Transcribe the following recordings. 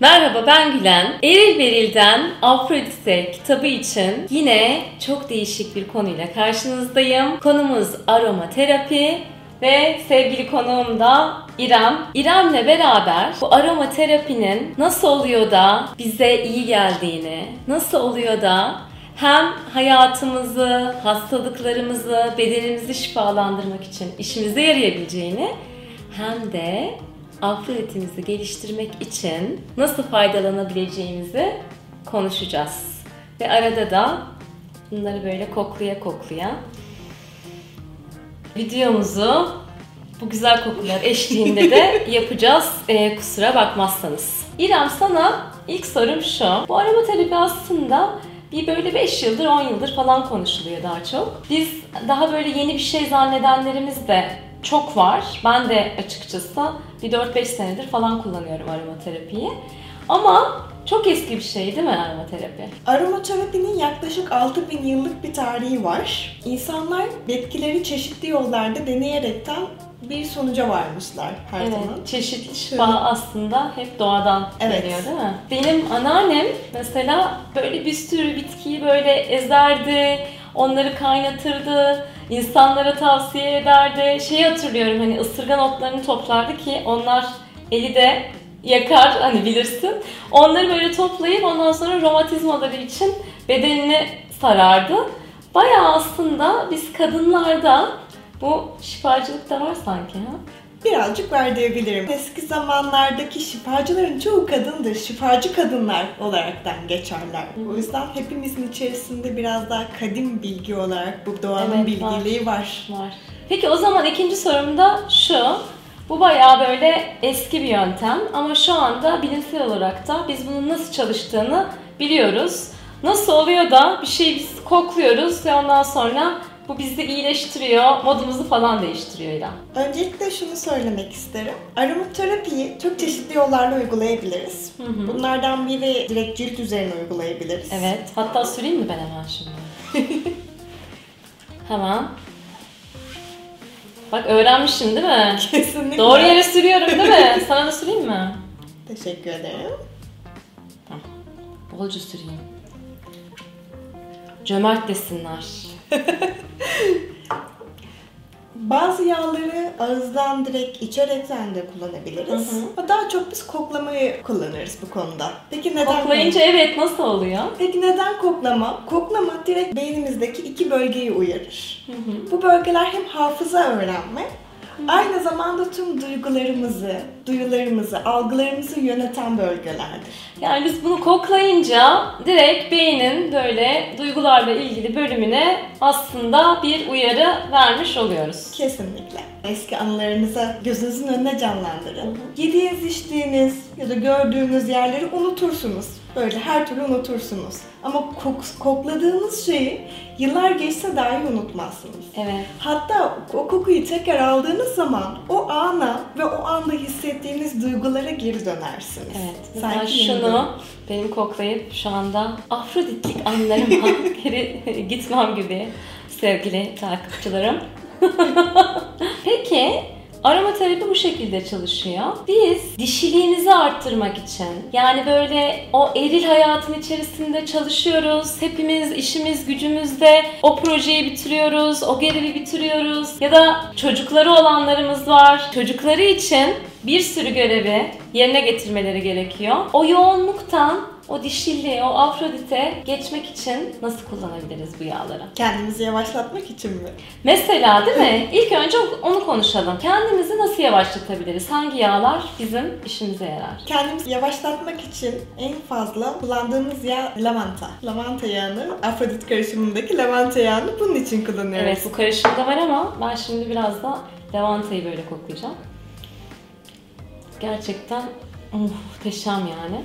Merhaba ben Gülen. Eril Beril'den Afrodite kitabı için yine çok değişik bir konuyla karşınızdayım. Konumuz aromaterapi ve sevgili konuğum da İrem. İrem'le beraber bu aromaterapinin nasıl oluyor da bize iyi geldiğini, nasıl oluyor da hem hayatımızı, hastalıklarımızı, bedenimizi şifalandırmak için işimize yarayabileceğini hem de Afroditimizi geliştirmek için nasıl faydalanabileceğimizi konuşacağız. Ve arada da bunları böyle koklaya koklaya videomuzu bu güzel kokular eşliğinde de yapacağız. Ee, kusura bakmazsanız. İrem sana ilk sorum şu. Bu aromaterapi aslında bir böyle 5 yıldır 10 yıldır falan konuşuluyor daha çok. Biz daha böyle yeni bir şey zannedenlerimiz de çok var. Ben de açıkçası bir 4-5 senedir falan kullanıyorum aromaterapiyi. Ama çok eski bir şey değil mi aromaterapi? Aromaterapinin yaklaşık 6000 yıllık bir tarihi var. İnsanlar bitkileri çeşitli yollarda deneyerekten bir sonuca varmışlar her evet, zaman. Çeşitli şifa aslında hep doğadan Evet. geliyor değil mi? Benim anneannem mesela böyle bir sürü bitkiyi böyle ezerdi, onları kaynatırdı, insanlara tavsiye ederdi. Şeyi hatırlıyorum hani ısırgan otlarını toplardı ki onlar eli de yakar hani bilirsin. Onları böyle toplayıp ondan sonra romatizmaları için bedenini sarardı. Bayağı aslında biz kadınlarda bu şifacılık da var sanki ha? Birazcık var diyebilirim. Eski zamanlardaki şifacıların çoğu kadındır. Şifacı kadınlar olaraktan geçerler. O yüzden hepimizin içerisinde biraz daha kadim bilgi olarak bu doğanın Evet, var. bilgiliği var. Var. Peki o zaman ikinci sorum da şu. Bu bayağı böyle eski bir yöntem ama şu anda bilimsel olarak da biz bunun nasıl çalıştığını biliyoruz. Nasıl oluyor da bir şeyi biz kokluyoruz ve ondan sonra bu bizi iyileştiriyor, modumuzu falan değiştiriyor İrem. Öncelikle şunu söylemek isterim. Aromaterapiyi çok çeşitli yollarla uygulayabiliriz. Bunlardan biri direkt cilt üzerine uygulayabiliriz. Evet. Hatta süreyim mi ben hemen şimdi? hemen. Bak öğrenmişsin değil mi? Kesinlikle. Doğru yere sürüyorum değil mi? Sana da süreyim mi? Teşekkür ederim. Bolca süreyim. Cömert desinler. Bazı yağları ağızdan direkt içerekten de kullanabiliriz. Hı hı. Ama daha çok biz koklamayı kullanırız bu konuda. Peki neden Koklayınca evet nasıl oluyor? Peki neden koklama? Koklama direkt beynimizdeki iki bölgeyi uyarır. Bu bölgeler hem hafıza öğrenme, aynı zamanda tüm duygularımızı, duyularımızı, algılarımızı yöneten bölgelerdir. Yani biz bunu koklayınca direkt beynin böyle duygularla ilgili bölümüne aslında bir uyarı vermiş oluyoruz. Kesinlikle. Eski anılarınıza gözünüzün önüne canlandırın. Yediğiniz, içtiğiniz ya da gördüğünüz yerleri unutursunuz. Böyle her türlü unutursunuz. Ama kok- kokladığınız şeyi yıllar geçse dahi unutmazsınız. Evet. Hatta o kokuyu tekrar aldığınız zaman o ana ve o anda hissettiğiniz duygulara geri dönersiniz. Evet. Sanki yeniden. şunu benim koklayıp şu anda Afroditlik anlarıma geri gitmem gibi sevgili takipçilerim. Peki aromaterapi bu şekilde çalışıyor. Biz dişiliğimizi arttırmak için yani böyle o eril hayatın içerisinde çalışıyoruz. Hepimiz işimiz gücümüzde o projeyi bitiriyoruz, o görevi bitiriyoruz. Ya da çocukları olanlarımız var. Çocukları için bir sürü görevi yerine getirmeleri gerekiyor. O yoğunluktan o dişilliğe, o afrodite geçmek için nasıl kullanabiliriz bu yağları? Kendimizi yavaşlatmak için mi? Mesela değil mi? İlk önce onu konuşalım. Kendimizi nasıl yavaşlatabiliriz? Hangi yağlar bizim işimize yarar? Kendimizi yavaşlatmak için en fazla kullandığımız yağ lavanta. Lavanta yağını, Afrodit karışımındaki lavanta yağını bunun için kullanıyoruz. Evet bu karışımda var ama ben şimdi biraz da lavantayı böyle koklayacağım. Gerçekten muhteşem yani.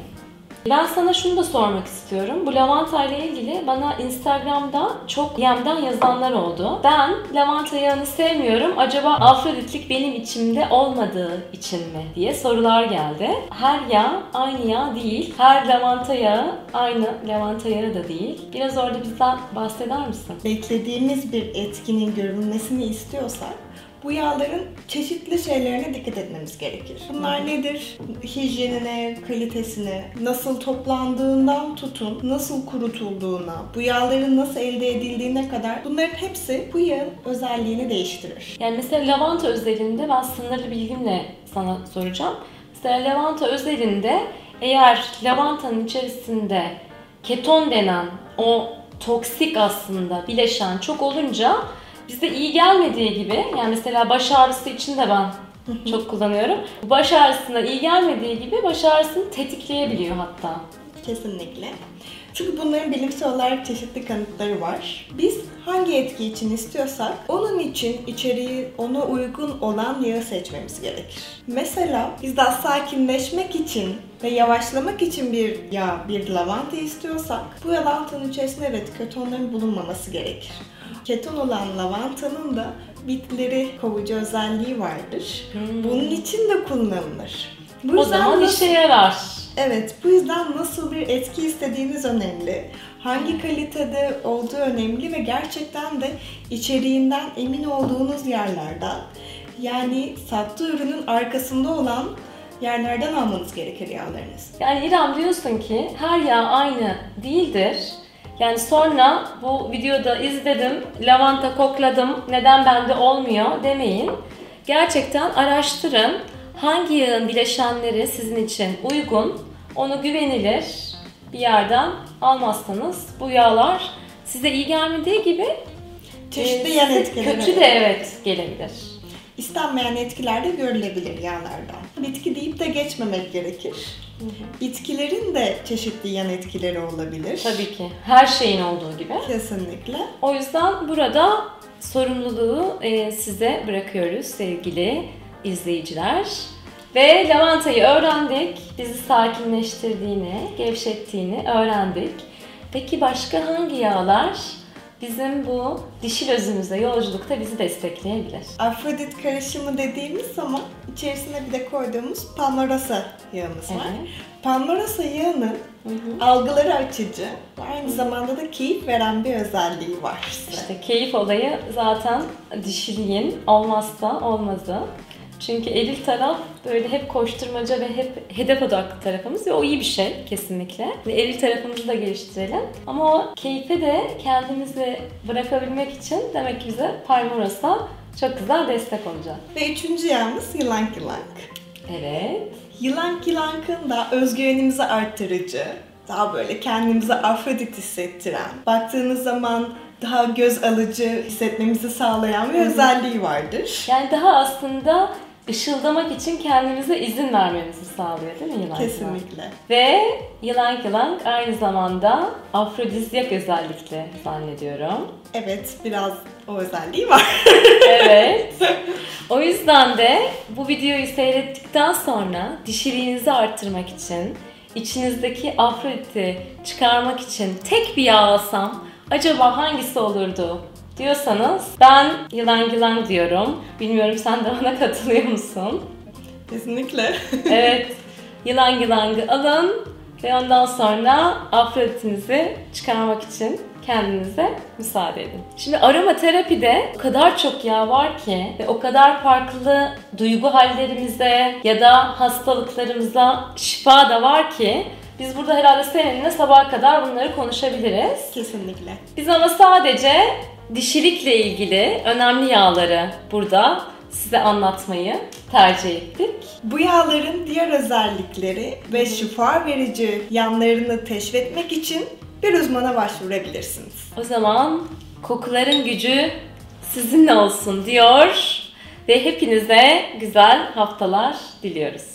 Ben sana şunu da sormak istiyorum. Bu lavanta ile ilgili bana Instagram'da çok DM'den yazanlar oldu. Ben lavanta yağını sevmiyorum. Acaba afroditlik benim içimde olmadığı için mi diye sorular geldi. Her yağ aynı yağ değil. Her lavanta yağı aynı lavanta yağı da değil. Biraz orada bizden bahseder misin? Beklediğimiz bir etkinin görünmesini istiyorsak bu yağların çeşitli şeylerine dikkat etmemiz gerekir. Bunlar nedir? Hijyenine, kalitesine, nasıl toplandığından tutun, nasıl kurutulduğuna, bu yağların nasıl elde edildiğine kadar bunların hepsi bu yağın özelliğini değiştirir. Yani mesela lavanta özelinde ben sınırlı bilgimle sana soracağım. Mesela lavanta özelinde eğer lavantanın içerisinde keton denen o toksik aslında bileşen çok olunca bize iyi gelmediği gibi yani mesela baş ağrısı için de ben çok kullanıyorum. Baş ağrısına iyi gelmediği gibi baş ağrısını tetikleyebiliyor hatta. Kesinlikle. Çünkü bunların bilimsel olarak çeşitli kanıtları var. Biz hangi etki için istiyorsak onun için içeriği ona uygun olan yağı seçmemiz gerekir. Mesela biz daha sakinleşmek için ve yavaşlamak için bir yağ, bir lavanta istiyorsak bu lavantanın içerisinde evet ketonların bulunmaması gerekir. Keton olan lavantanın da bitkileri kovucu özelliği vardır. Bunun için de kullanılır. Bu O zaman işe yarar. Evet, bu yüzden nasıl bir etki istediğiniz önemli. Hangi kalitede olduğu önemli ve gerçekten de içeriğinden emin olduğunuz yerlerden yani sattığı ürünün arkasında olan yerlerden almanız gerekir yağlarınız. Yani İrem diyorsun ki her yağ aynı değildir. Yani sonra bu videoda izledim, lavanta kokladım, neden bende olmuyor demeyin. Gerçekten araştırın. Hangi yağın bileşenleri sizin için uygun, onu güvenilir bir yerden almazsanız bu yağlar size iyi gelmediği gibi Çeşitli e, yan etkileri. kötü de evet gelebilir. İstenmeyen etkiler de görülebilir yağlardan. Bitki deyip de geçmemek gerekir. Bitkilerin de çeşitli yan etkileri olabilir. Tabii ki her şeyin olduğu gibi. Kesinlikle. O yüzden burada sorumluluğu e, size bırakıyoruz sevgili izleyiciler. Ve lavantayı öğrendik. Bizi sakinleştirdiğini, gevşettiğini öğrendik. Peki başka hangi yağlar bizim bu dişil özümüze yolculukta bizi destekleyebilir? Afrodit karışımı dediğimiz zaman içerisine bir de koyduğumuz palmarosa yağımız var. Evet. Palmarosa yağının Hı hı. algıları açıcı ve aynı zamanda da keyif veren bir özelliği var size. İşte keyif olayı zaten dişiliğin olmazsa olmazı. Çünkü eril taraf böyle hep koşturmaca ve hep hedef odaklı tarafımız ve o iyi bir şey kesinlikle. Ve eril tarafımızı da geliştirelim. Ama o keyfe de kendimizi bırakabilmek için demek ki bize Palmarosa çok güzel destek olacak. Ve üçüncü yağımız yılan yılan. Evet. Yılan yılankın da özgüvenimizi arttırıcı, daha böyle kendimizi Afrodit hissettiren, baktığınız zaman daha göz alıcı hissetmemizi sağlayan bir özelliği vardır. Yani daha aslında ışıldamak için kendimize izin vermemizi sağlıyor değil mi yılan? yılan? Kesinlikle. Ve yılan yılan aynı zamanda afrodizyak özellikle zannediyorum. Evet, biraz o özelliği var. Evet. O yüzden de bu videoyu seyrettikten sonra dişiliğinizi arttırmak için, içinizdeki afroditi çıkarmak için tek bir yağ alsam acaba hangisi olurdu diyorsanız ben yılan yılan diyorum. Bilmiyorum sen de bana katılıyor musun? Kesinlikle. Evet. Yılan yılangı alın ve ondan sonra afroditinizi çıkarmak için kendinize müsaade edin. Şimdi aromaterapide o kadar çok yağ var ki ve o kadar farklı duygu hallerimize ya da hastalıklarımıza şifa da var ki biz burada herhalde seninle sabaha kadar bunları konuşabiliriz. Kesinlikle. Biz ama sadece dişilikle ilgili önemli yağları burada size anlatmayı tercih ettik. Bu yağların diğer özellikleri ve şifa verici yanlarını teşvik için bir uzmana başvurabilirsiniz. O zaman kokuların gücü sizinle olsun diyor ve hepinize güzel haftalar diliyoruz.